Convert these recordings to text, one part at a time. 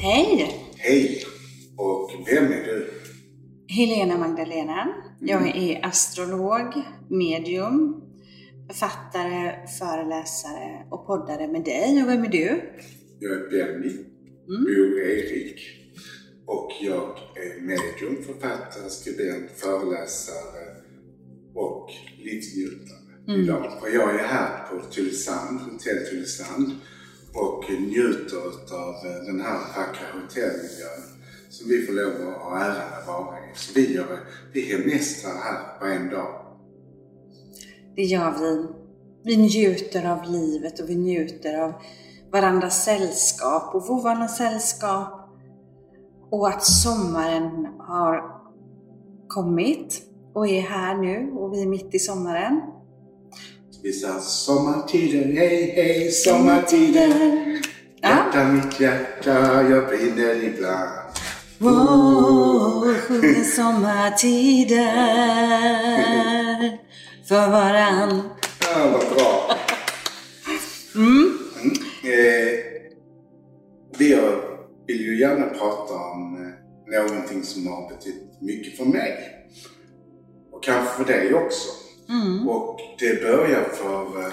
Hej! Hej! Och vem är du? Helena Magdalena. Jag är astrolog, medium, författare, föreläsare och poddare med dig. Och vem är du? Jag är Benny, bor Erik och jag är medium, författare, skribent, föreläsare och livsnjutare idag. Och jag är här på Tylösand, Hotell Tylösand och njuter av eh, den här vackra hotellmiljön som vi får lov att ha äran att vara i. Så vi, gör, vi hemestrar här på en dag. Det gör vi. Vi njuter av livet och vi njuter av varandras sällskap och vovvarnas sällskap. Och att sommaren har kommit och är här nu och vi är mitt i sommaren. Vi sa sommartiden, hej hej sommartiden. Hjärta mitt hjärta, jag brinner ibland. Wow, sjunger sommartider för varann. Ja, vad bra. Mm. Eh, vi vill ju gärna prata om eh, någonting som har betytt mycket för mig. Och kanske för dig också. Mm. Och det började för eh,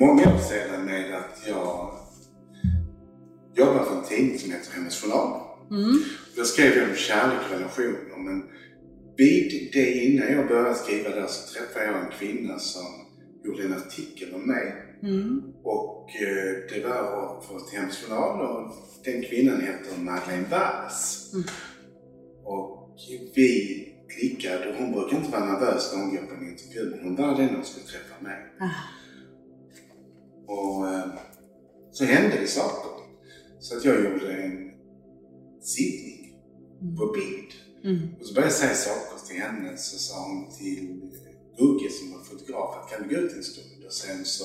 många år sedan med att jag jobbade för en tidning som heter Hennes Journal. Mm. Då skrev jag om kärlek och relationer. Men vid det innan jag började skriva där så träffade jag en kvinna som gjorde en artikel om mig. Mm. Och eh, det var för ett hemsjournal och den kvinnan heter Madeleine Walls. Mm. Och vi klickade och hon brukar inte vara nervös när hon går på en intervju men hon var det när hon skulle träffa mig. Ah. Och eh, så hände det saker. Så att jag gjorde en sittning på bild. Mm. Och så började jag säga saker till henne. Så sa hon till Gugge som var fotograf att kan vi gå ut en stund? Och sen så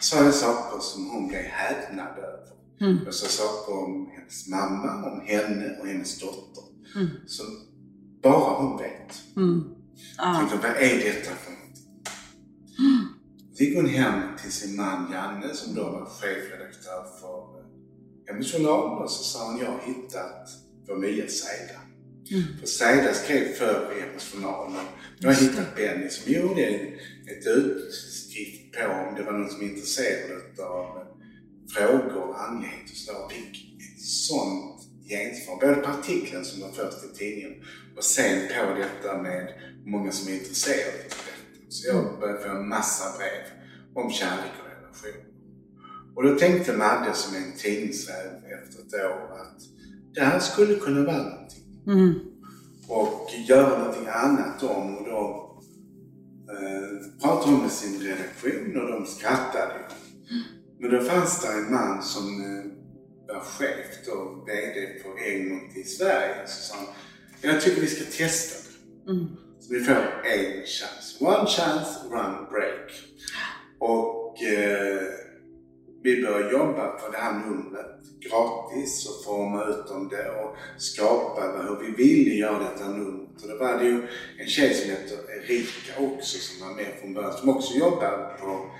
sa jag saker som hon blev häpnad över. Mm. Jag sa saker om hennes mamma, om henne och hennes dotter. Mm. Som bara hon vet. Mm. Ah. tänkte, vad är detta för något? Så gick hon hem till sin man Janne som då var chefredaktör för Hemmets Journal och så sa hon, jag har hittat vår nya Seida. Mm. För Seida skrev förr i Hemmets Journal jag har hittat Benny som gjorde ett utskrift på om det var någon som är intresserad av eh, frågor och andlighet och så där. Och fick ett sånt gensvar. Både på artikeln som var först i tidningen och sen på detta med många som är intresserade av detta. Så jag började få en massa brev om kärlek och relation. Och då tänkte Madde som är en tidningsräv efter ett år att det här skulle kunna vara någonting. Mm. Och göra någonting annat om och då eh, pratade hon med sin redaktion och de skrattade. Men då fanns det en man som eh, var chef då, VD på Egmont i Sverige. Så sa han, jag tycker vi ska testa. Mm. Så vi får en chans. One chance, one break. Och eh, vi började jobba på det här numret gratis och forma ut om det och skapa hur vi ville göra detta numret. Och då var det ju en tjej som heter Erika också som var med från början som också jobbade på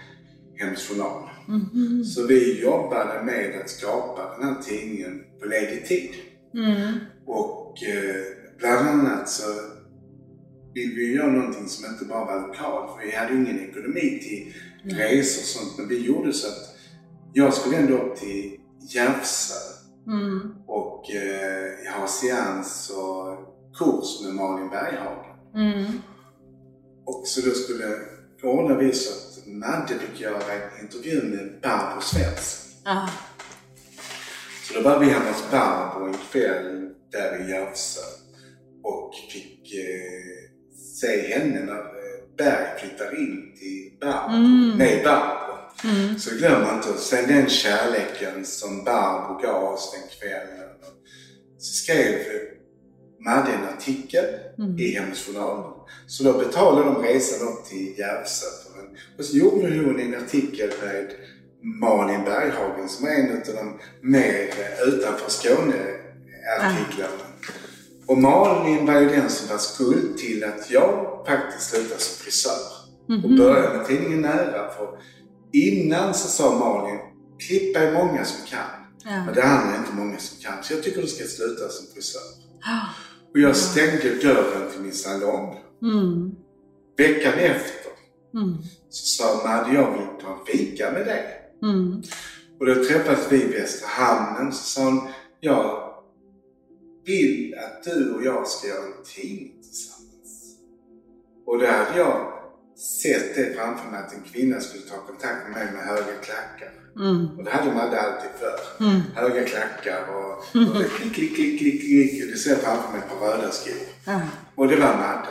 Hemmets Journal. Mm. Så vi jobbade med att skapa den här tidningen på ledig tid. Mm. Och eh, bland annat så vill vi göra någonting som inte bara var lokalt. För vi hade ingen ekonomi till resor och sånt. Men vi gjorde så att jag skulle ändå upp till Järvsö Mm. och eh, ha seans och kurs med Malin Berghagen. Mm. Och så då skulle ordna vi så att Madde fick göra en intervju med Barbro Svensson. Ah. Så då var vi hemma hos Barbro en kväll där i Järvsö och fick eh, se henne när eh, Berg flyttar in till Barbro, Mm. med Barbro. Mm. Så glöm inte, sen den kärleken som Barbro gav oss den kvällen. Så skrev Madde en artikel Mm. i Hemmets Journal. Så då betalade de resan upp till Järvsö. Och så gjorde hon en artikel med Malin Berghagen som var en av de mer eh, utanför Skåne-artiklarna. Och Malin var ju den som var skuld till att jag faktiskt slutade som frisör. Och började med tidningen Nära. För innan så sa Malin, klippa är många som kan. Ja. Men det här är inte många som kan. Så jag tycker du ska sluta som frisör. Ja. Och jag stängde dörren till min salong. Mm. Veckan efter Mm. så sa Madde, jag vill ta en fika med dig. Mm. Och då träffades vi i Västra Hamnen. Så sa hon, jag vill att du och jag ska göra en tidning tillsammans. Och då hade jag sett det framför mig att en kvinna skulle ta kontakt med mig med höga klackar. Mm. Och det hade Madde alltid för. Mm. Höga klackar och, och det klick, klick, klick, klick, klick. Och det ser framför mig på röda skor. Ja. Och det var Madde.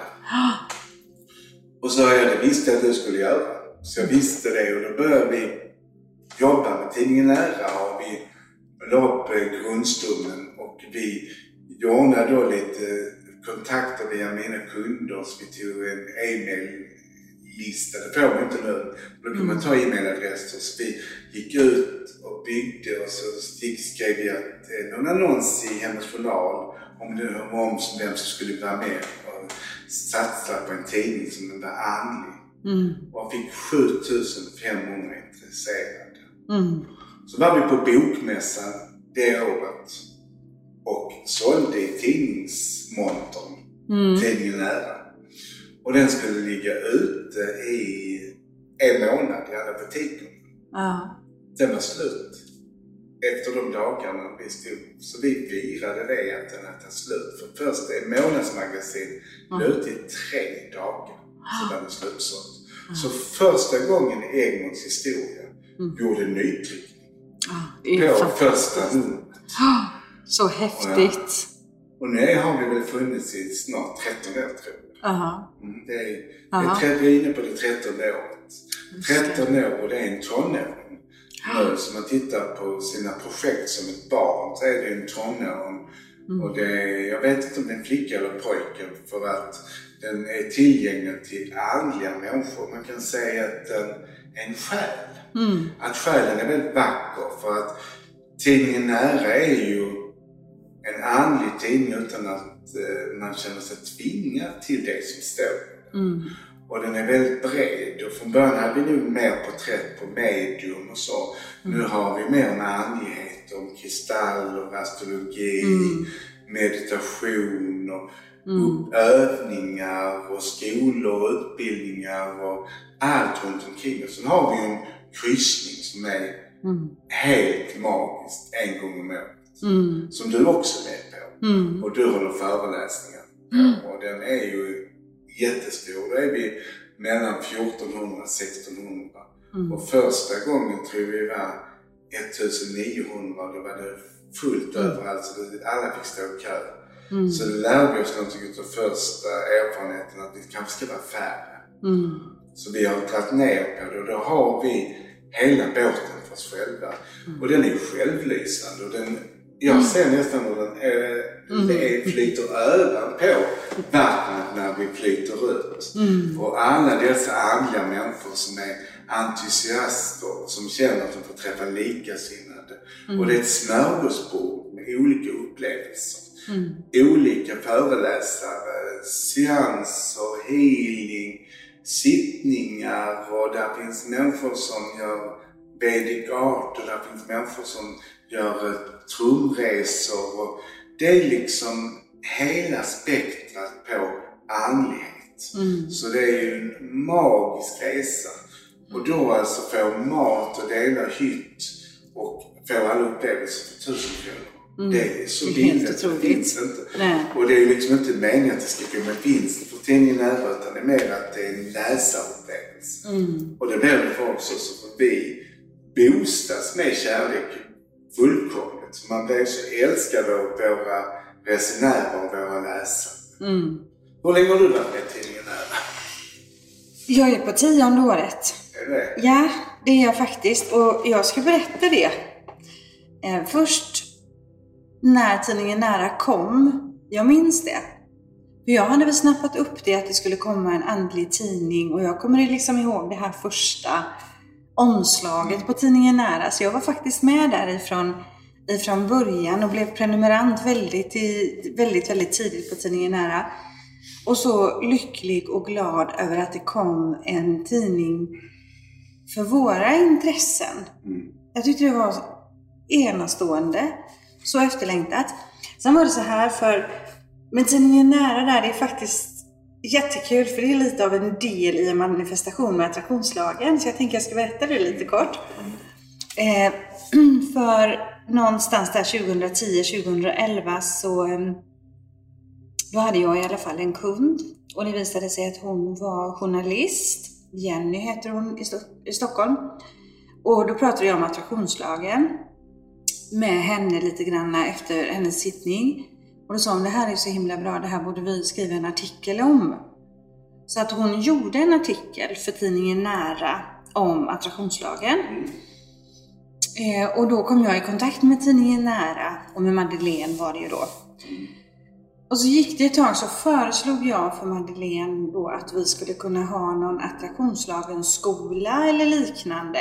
Och så jag det visste jag att du skulle göra. Så jag visste det och då började vi jobba med tidningen Nära och vi la upp eh, grundstommen och vi ordnade då lite kontakter via mina kunder så vi tog en e-mail-lista. Det får man inte nu. Då kan man ta e-mailadresser. Så vi gick ut och byggde och så skrev vi att, eh, någon annons i Hemmets Journal om, det, om vem som skulle vara med och satsa på en tidning som var andlig. Mm. Och fick 7500 intresserade. Mm. Så var vi på bokmässan det året och sålde i tidningsmontern, Mm. tidningen Nära. Och den skulle ligga ute i en månad i alla butiker. Ja. Den var slut efter de dagarna vi stod. Så vi firade det att den slut. För först ett månadsmagasin Mm. ute i tre dagar så var den slutsåld. Så första gången i Egmonts historia Mm. gjorde nytryckning är på första numret. Ah, Så häftigt. Och nu har vi väl funnits i snart 13 år tror jag. Ja. Mm, det är, det är, vi är inne på det 13 året. Just det. 13 år och det är en tonåring. Nu, så man tittar på sina projekt som ett barn så är det en tonåring. Mm. Och det är, jag vet inte om det är en flicka eller pojke för att den är tillgänglig till andliga människor. Man kan säga att den är en själ. Mm. Att själen är väldigt vacker för att tidningen Nära är ju en andlig tidning utan att eh, man känner sig tvingad till det som står. Mm. Och den är väldigt bred och från början hade vi nog mer porträtt på medium och så. Nu har vi mer med andlighet om kristaller, astrologi, Mm. meditation och Mm. övningar och skolor och utbildningar och allt runt omkring. Och sen har vi en kryssning som är Mm. helt magiskt en gång om året. Mm. Som du också är med på. Mm. Och du håller föreläsningar. Mm. Och den är ju jättestor. Då är vi mellan 1400 och 1600. Mm. Och första gången tror vi var 1900. Då var det fullt Mm. överallt. Så det- alla fick stå i kö. Mm. Så lärde vi oss någonting av första erfarenheten att vi kanske ska vara färre. Mm. Så vi har dragit ner på det och då har vi hela båten för oss själva. Och den är självlysande och den, jag ser nästan hur den Mm. är, det flyter över på vattnet när vi flyter ut. Mm. Och alla dessa andliga människor som är entusiaster, som känner att de får träffa likasinnade. Och det är ett smörgåsbord med olika upplevelser Mm. olika föreläsare, seanser, healing, sittningar och där finns människor som gör Vedic art och där finns människor som gör trumresor. Och det är liksom hela spektrat på andlighet. Mm. Så det är ju en magisk resa. Och då alltså få mat och dela hytt och få alla upplevelser för tusen kronor. Mm. Det är så billigt. Det finns inte. Nej. Och det är liksom inte meningen att det ska gå med vinst för tidningen nära utan det är mer att det är en läsarupplevelse. Mm. Och det blir det för oss också för vi boostas med kärlek fullkomligt. Man blir så älskad av våra resenärer och våra läsare. Mm. Hur länge har du varit med tidningen nära? Jag är på tionde året. Är det? Ja, det är jag faktiskt. Och jag ska berätta det. Eh, först när tidningen Nära kom, jag minns det. För jag hade väl snappat upp det att det skulle komma en andlig tidning och jag kommer liksom ihåg det här första omslaget på tidningen Nära. Så jag var faktiskt med därifrån ifrån början och blev prenumerant väldigt, i, väldigt, väldigt tidigt på tidningen Nära. Och så lycklig och glad över att det kom en tidning för våra intressen. Mm. Jag tyckte det var enastående. Så efterlängtat. Sen var det så här för med tidningen Nära där, det är faktiskt jättekul för det är lite av en del i en manifestation med attraktionslagen. Så jag tänker jag ska berätta det lite kort. Eh, för någonstans där 2010-2011 så ehm, då hade jag i alla fall en kund och det visade sig att hon var journalist. Jenny heter hon i, Sto i Stockholm. Och då pratade jag om attraktionslagen med henne lite grann efter hennes sittning. Och då sa hon, det här är så himla bra, det här borde vi skriva en artikel om. Så att hon gjorde en artikel för tidningen Nära om attraktionslagen. Eh, och då kom jag i kontakt med tidningen Nära och med Madeleine var det ju då. Och så gick det ett tag så föreslog jag för Madeleine då att vi skulle kunna ha någon attraktionslagens skola eller liknande.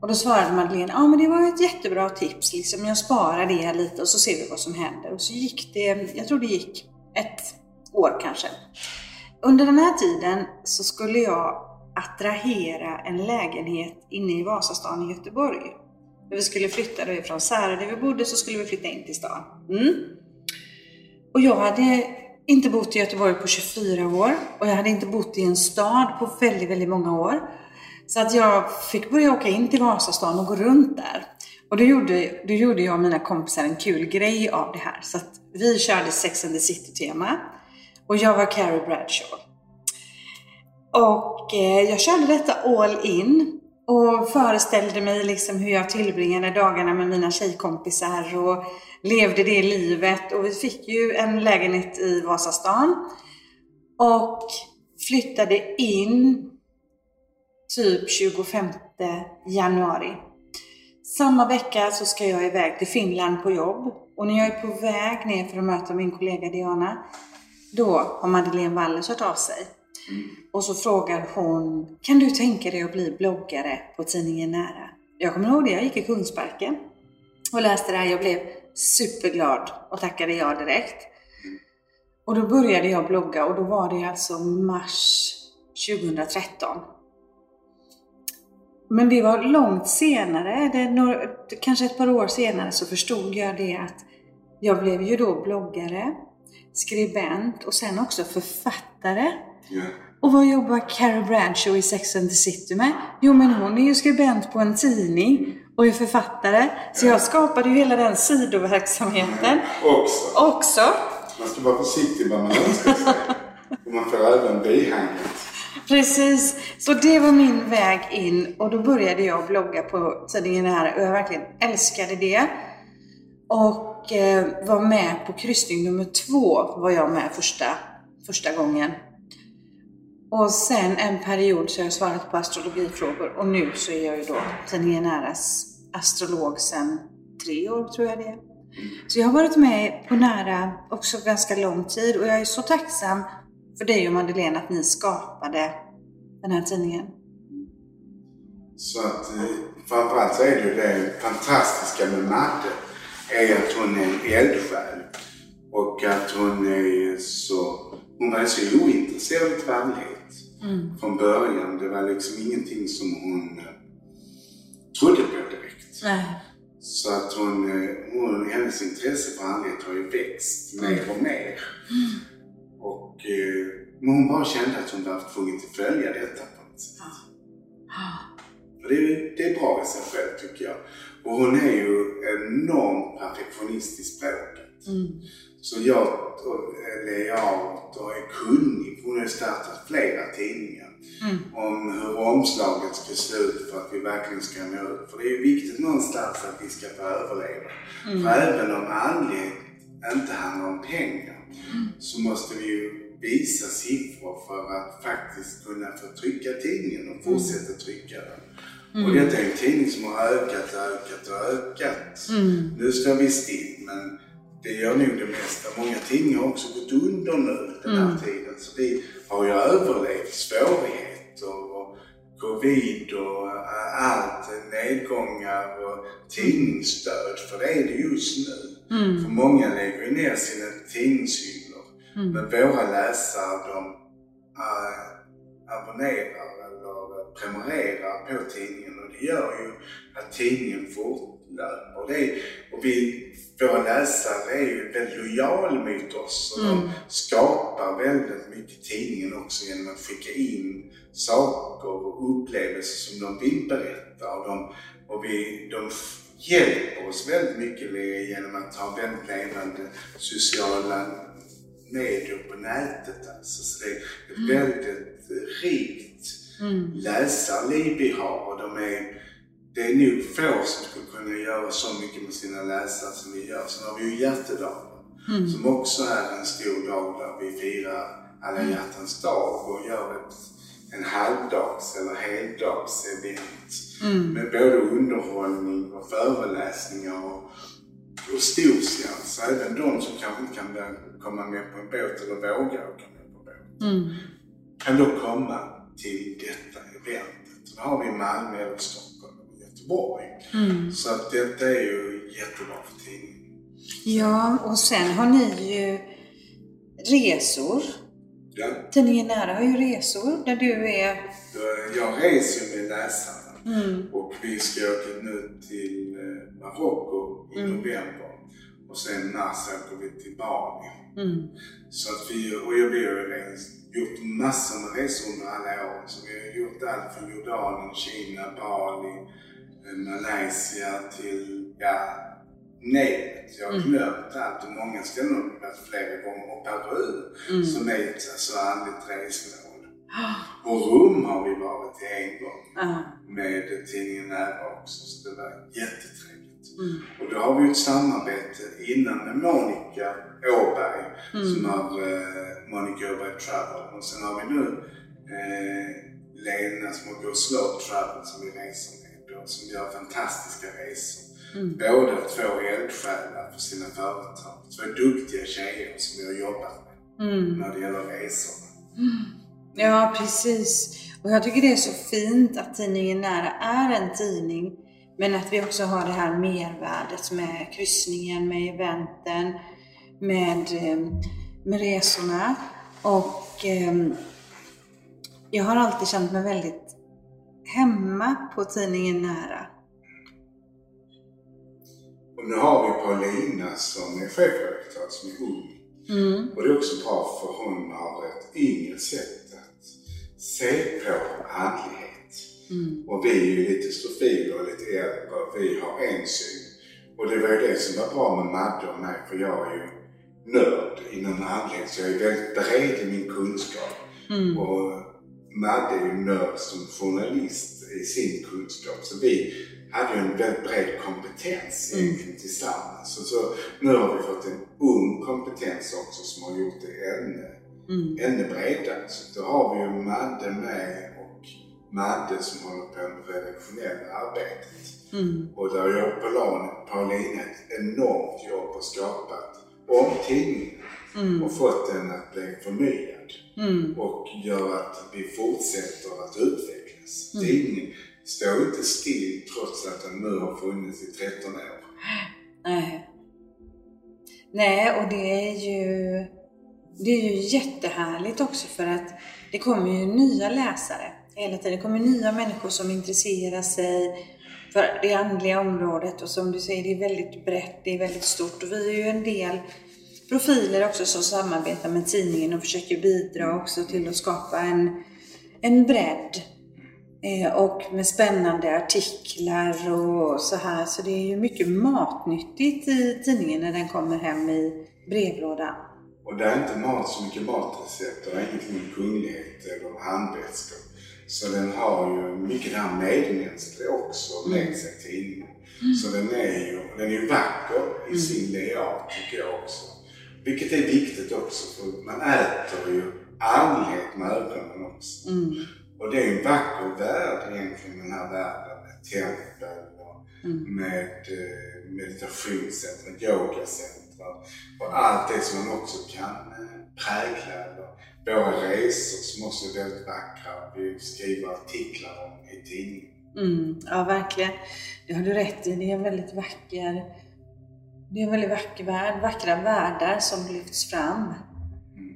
Och då svarade Madeleine, ja men det var ett jättebra tips liksom. Jag sparar det lite och så ser vi vad som händer. Och så gick det, jag tror det gick ett år kanske. Under den här tiden så skulle jag attrahera en lägenhet inne i Vasastan i Göteborg. Vi skulle flytta då ifrån Särö där vi bodde så skulle vi flytta in till stan. Mm. Och jag hade inte bott i Göteborg på 24 år och jag hade inte bott i en stad på väldigt, väldigt många år. Så att jag fick börja åka in till Vasastan och gå runt där. Och då gjorde, då gjorde jag och mina kompisar en kul grej av det här. Så att vi körde Sex and the City-tema. Och jag var Carrie Bradshaw. Och eh, jag körde detta all in. Och föreställde mig liksom hur jag tillbringade dagarna med mina tjejkompisar och levde det livet. Och vi fick ju en lägenhet i Vasastan. Och flyttade in typ 25 januari. Samma vecka så ska jag iväg till Finland på jobb. Och när jag är på väg ner för att möta min kollega Diana, då har Madeleine Walles hört av sig. Och så frågar hon, kan du tänka dig att bli bloggare på tidningen Nära? Jag kommer ihåg det, jag gick i Kungsparken och läste det här. Jag blev superglad och tackade ja direkt. Och då började jag blogga och då var det alltså mars 2013. Men det var långt senare, det några, kanske ett par år senare, så förstod jag det att jag blev ju då bloggare, skribent och sen också författare. Ja. Och vad jobbar Carrie Bradshaw i Sex and the City med? Jo, men hon är ju skribent på en tidning och är författare. Så jag skapade ju hela den sidoverksamheten Också. också. Man ska vara försiktig vad man önskar sig. Och man får även bihanget. Precis, så det var min väg in och då började jag blogga på tidningen här och jag verkligen älskade det. Och eh, var med på kryssning nummer två var jag med första, första gången. Och sen en period så har jag svarat på astrologifrågor och nu så är jag ju då tidningen Näras astrolog sedan tre år tror jag det är. Så jag har varit med på Nära också ganska lång tid och jag är så tacksam för dig och Madeleine att ni skapade den här tidningen. Så att eh, framförallt så är det ju det fantastiska med Madde är att hon är en eldsjäl. Och att hon är så, hon var så ointresserad av värdighet från början. Det var liksom ingenting som hon eh, trodde på direkt. Nej. Så att hon, eh, hon, hennes intresse för andlighet har ju växt mer och mer. Och, eh, men hon bara kände att hon var tvungen att följa detta på något sätt. Och det, är- det är bra i sig själv tycker jag. Och hon är ju enormt perfektionist i språket. Så jag är layout och är kunnig. Hon har startat flera tidningar. Om hur omslaget ska se ut för att vi verkligen ska nå ut. För det är viktigt någonstans att vi ska få överleva. För även om andlighet inte handlar om pengar så måste vi ju visa siffror för att faktiskt kunna få trycka tidningen och fortsätta trycka den. Och detta är en tidning som har ökat, ökat och ökat. Nu står vi still men det gör nog det mesta. Många tidningar har också gått under nu den här tiden. Så vi har ju överlevt svårigheter och covid och allt, nedgångar och tidningsstöd. För det är det just nu. För många lägger ju ner sina tidningshyllor. Men våra läsare de äh, abonnerar eller prenumererar på tidningen och det gör ju att tidningen fort, fortlöper. Och, det och vi, våra läsare är ju väldigt lojala mot oss och Mm. de skapar väldigt mycket tidningen också genom att skicka in saker och upplevelser som de vill berätta. Och de, och vi, de hjälper oss väldigt mycket genom att ha väldigt levande sociala medier på nätet. Alltså. Så det är ett väldigt rikt Mm. läsarliv vi har och de är, det är nog få som skulle kunna göra så mycket med sina läsare som vi gör. Sen har vi ju hjärtedagen Mm. som också är en stor dag där vi firar alla hjärtans dag och gör ett, en halvdags eller heldags event Mm. med både underhållning och föreläsningar och, och storseans. Även de som kanske inte kan komma med på en båt eller vågar åka med på båt Mm. kan då komma till detta eventet. Det har vi Malmö, eller Stockholm och Göteborg. Mm. Så att detta är ju jättebra för tidningen. Ja, och sen har ni ju resor. Ja, Tidningen Nära har ju resor där du är... jag reser med läsarna Mm. och vi ska åka nu till eh, Marocko i Mm. november och sen mars åker vi till Bali. Mm. Så att vi, och jag, vi har gjort massor med resor under alla år. Så vi har gjort allt från Jordanien, Kina, Bali, eh, Malaysia till, ja, nejet. Jag har Mm. glömt allt och många ställen varit flera gånger. Och Peru, Mm. som är ett alltså, andligt resmål. Och Rom har vi varit en gång Ja. med tidningen Nära också. Så det var jättetrevligt. Mm. Och då har vi ett samarbete innan med Monica Åberg som Mm. har eh, Monica Åberg Travel. Och sen har vi nu eh, Lena som har Go Slow Travel som vi reser med och som gör fantastiska resor. Mm. Båda två eldsjälar för sina företag. Två duktiga tjejer som vi har jobbat med Mm. när det gäller resorna. Ja, precis. Och jag tycker det är så fint att tidningen Nära är en tidning, men att vi också har det här mervärdet med kryssningen, med eventen, med, eh, med resorna. Och eh, jag har alltid känt mig väldigt hemma på tidningen Nära. Och nu har vi Paulina som är chefredaktör som är ung. Mm. Och det är också bra för hon har ett yngre sätt att se på andlighet. Mm. Och vi är ju lite stofiler och lite äldre vi har en syn. Och det var ju det som var bra med Madde och mig för jag är ju nörd inom andlighet så jag är väldigt bred i min kunskap. Mm. Och Madde är ju nörd som journalist i sin kunskap. Så vi hade ju en väldigt bred kompetens Mm. egentligen tillsammans. Så, så nu har vi fått en ung kompetens också som har gjort det ännu, Mm. ännu bredare. Så då har vi ju Madde med och Madde som håller på med redaktionella arbetet. Mm. Och där gör Paulina, Paulina ett enormt jobb och skapat om tidningen Mm. och fått den att bli förnyad Mm. och gör att vi fortsätter att utvecklas. Mm. Tidningen står inte still trots att den nu har funnits i 13 år. Nej. Nej, och det är ju det är ju jättehärligt också för att det kommer ju nya läsare hela tiden. Det kommer nya människor som intresserar sig för det andliga området och som du säger, det är väldigt brett, det är väldigt stort och vi är ju en del profiler också som samarbetar med tidningen och försöker bidra också till att skapa en, en bredd och med spännande artiklar och så här. Så det är ju mycket matnyttigt i tidningen när den kommer hem i brevlådan. Och det är inte mat, så mycket matrecept, det är ingenting med kunglighet eller handväskor. Så den har ju mycket det här medmänskliga också med sig tidningen. Så den är ju, den är vacker i sin layout tycker jag också. Vilket är viktigt också för man äter ju andlighet med ögonen också. Mm. Och det är en vacker värld egentligen den här världen med tempel och Mm. med eh, meditationscentrum, yogacentrum och allt det som man också kan eh, prägla. Våra resor som också är väldigt vackra. Vi skriver artiklar om i tidningen. Mm. Ja, verkligen. Det har du rätt i. Det är en väldigt vacker det är en väldigt vacker värld, vackra världar som lyfts fram.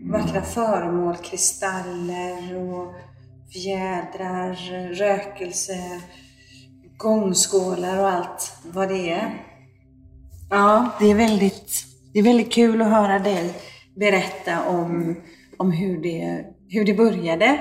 Vackra föremål, kristaller och fjädrar, rökelse, gångskålar och allt vad det är. Ja, det är väldigt, det är väldigt kul att höra dig berätta om, om hur, det, hur det började.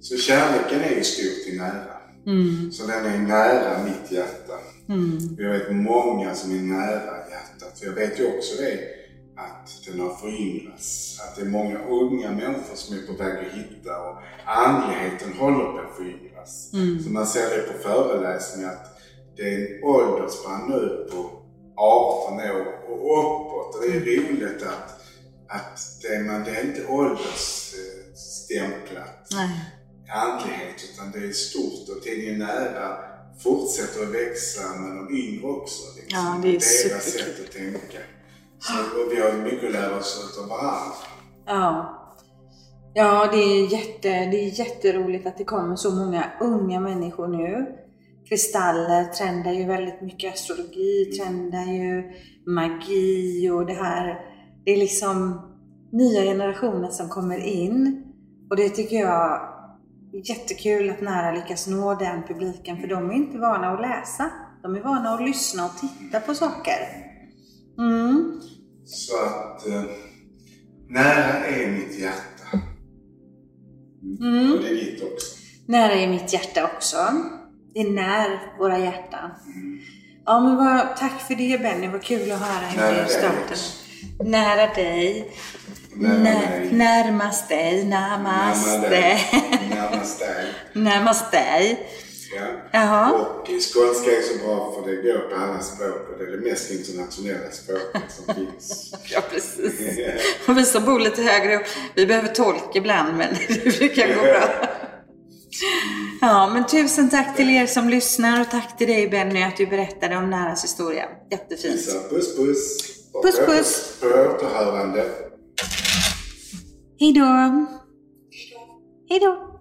Så kärleken är ju stor till nära. Mm. Så den är nära mitt hjärta. Mm. Jag vet många som är nära hjärtat. Jag vet ju också det att den har föryngrats. Att det är många unga människor som är på väg att hitta och andligheten håller på att föryngras. Mm. Så man ser det på föreläsningar att det är en åldersspann nu på 18 år och uppåt. Och det är roligt att, att det, man, det är inte åldersstämplat Nej. andlighet utan det är stort och det är nära fortsätter att växa med de yngre också. Liksom. Ja, det är Deras superkul. sätt att tänka. Så, vi har mycket att lära oss av varandra. Ja. Ja, det är, jätte, det är jätteroligt att det kommer så många unga människor nu. Kristaller trendar ju väldigt mycket, astrologi trendar ju, magi och det här. Det är liksom nya generationer som kommer in. Och det tycker jag är jättekul att Nära lyckas nå den publiken, för de är inte vana att läsa. De är vana att lyssna och titta på saker. Mm. Så att eh, nära är mitt hjärta. Mm. Och det är ditt också. Nära i mitt hjärta också. Det är när våra hjärtan. Ja men vad, tack för det Benny, vad kul att höra hur Nära dig startade. Nära dig. Nära Nä- dig. Närmast dig. Namaste. Närmast dig. Ja. Jaha. Och skånska är så bra för det går på alla språk och det är det mest internationella språket som finns. Ja precis. Och vi som bor lite högre upp, vi behöver tolk ibland men det brukar gå bra. Ja men tusen tack till er som lyssnar och tack till dig Benny att du berättade om Näras historia. Jättefint. Så puss puss. Puss, puss. På återhörande. Hej då! Hej då!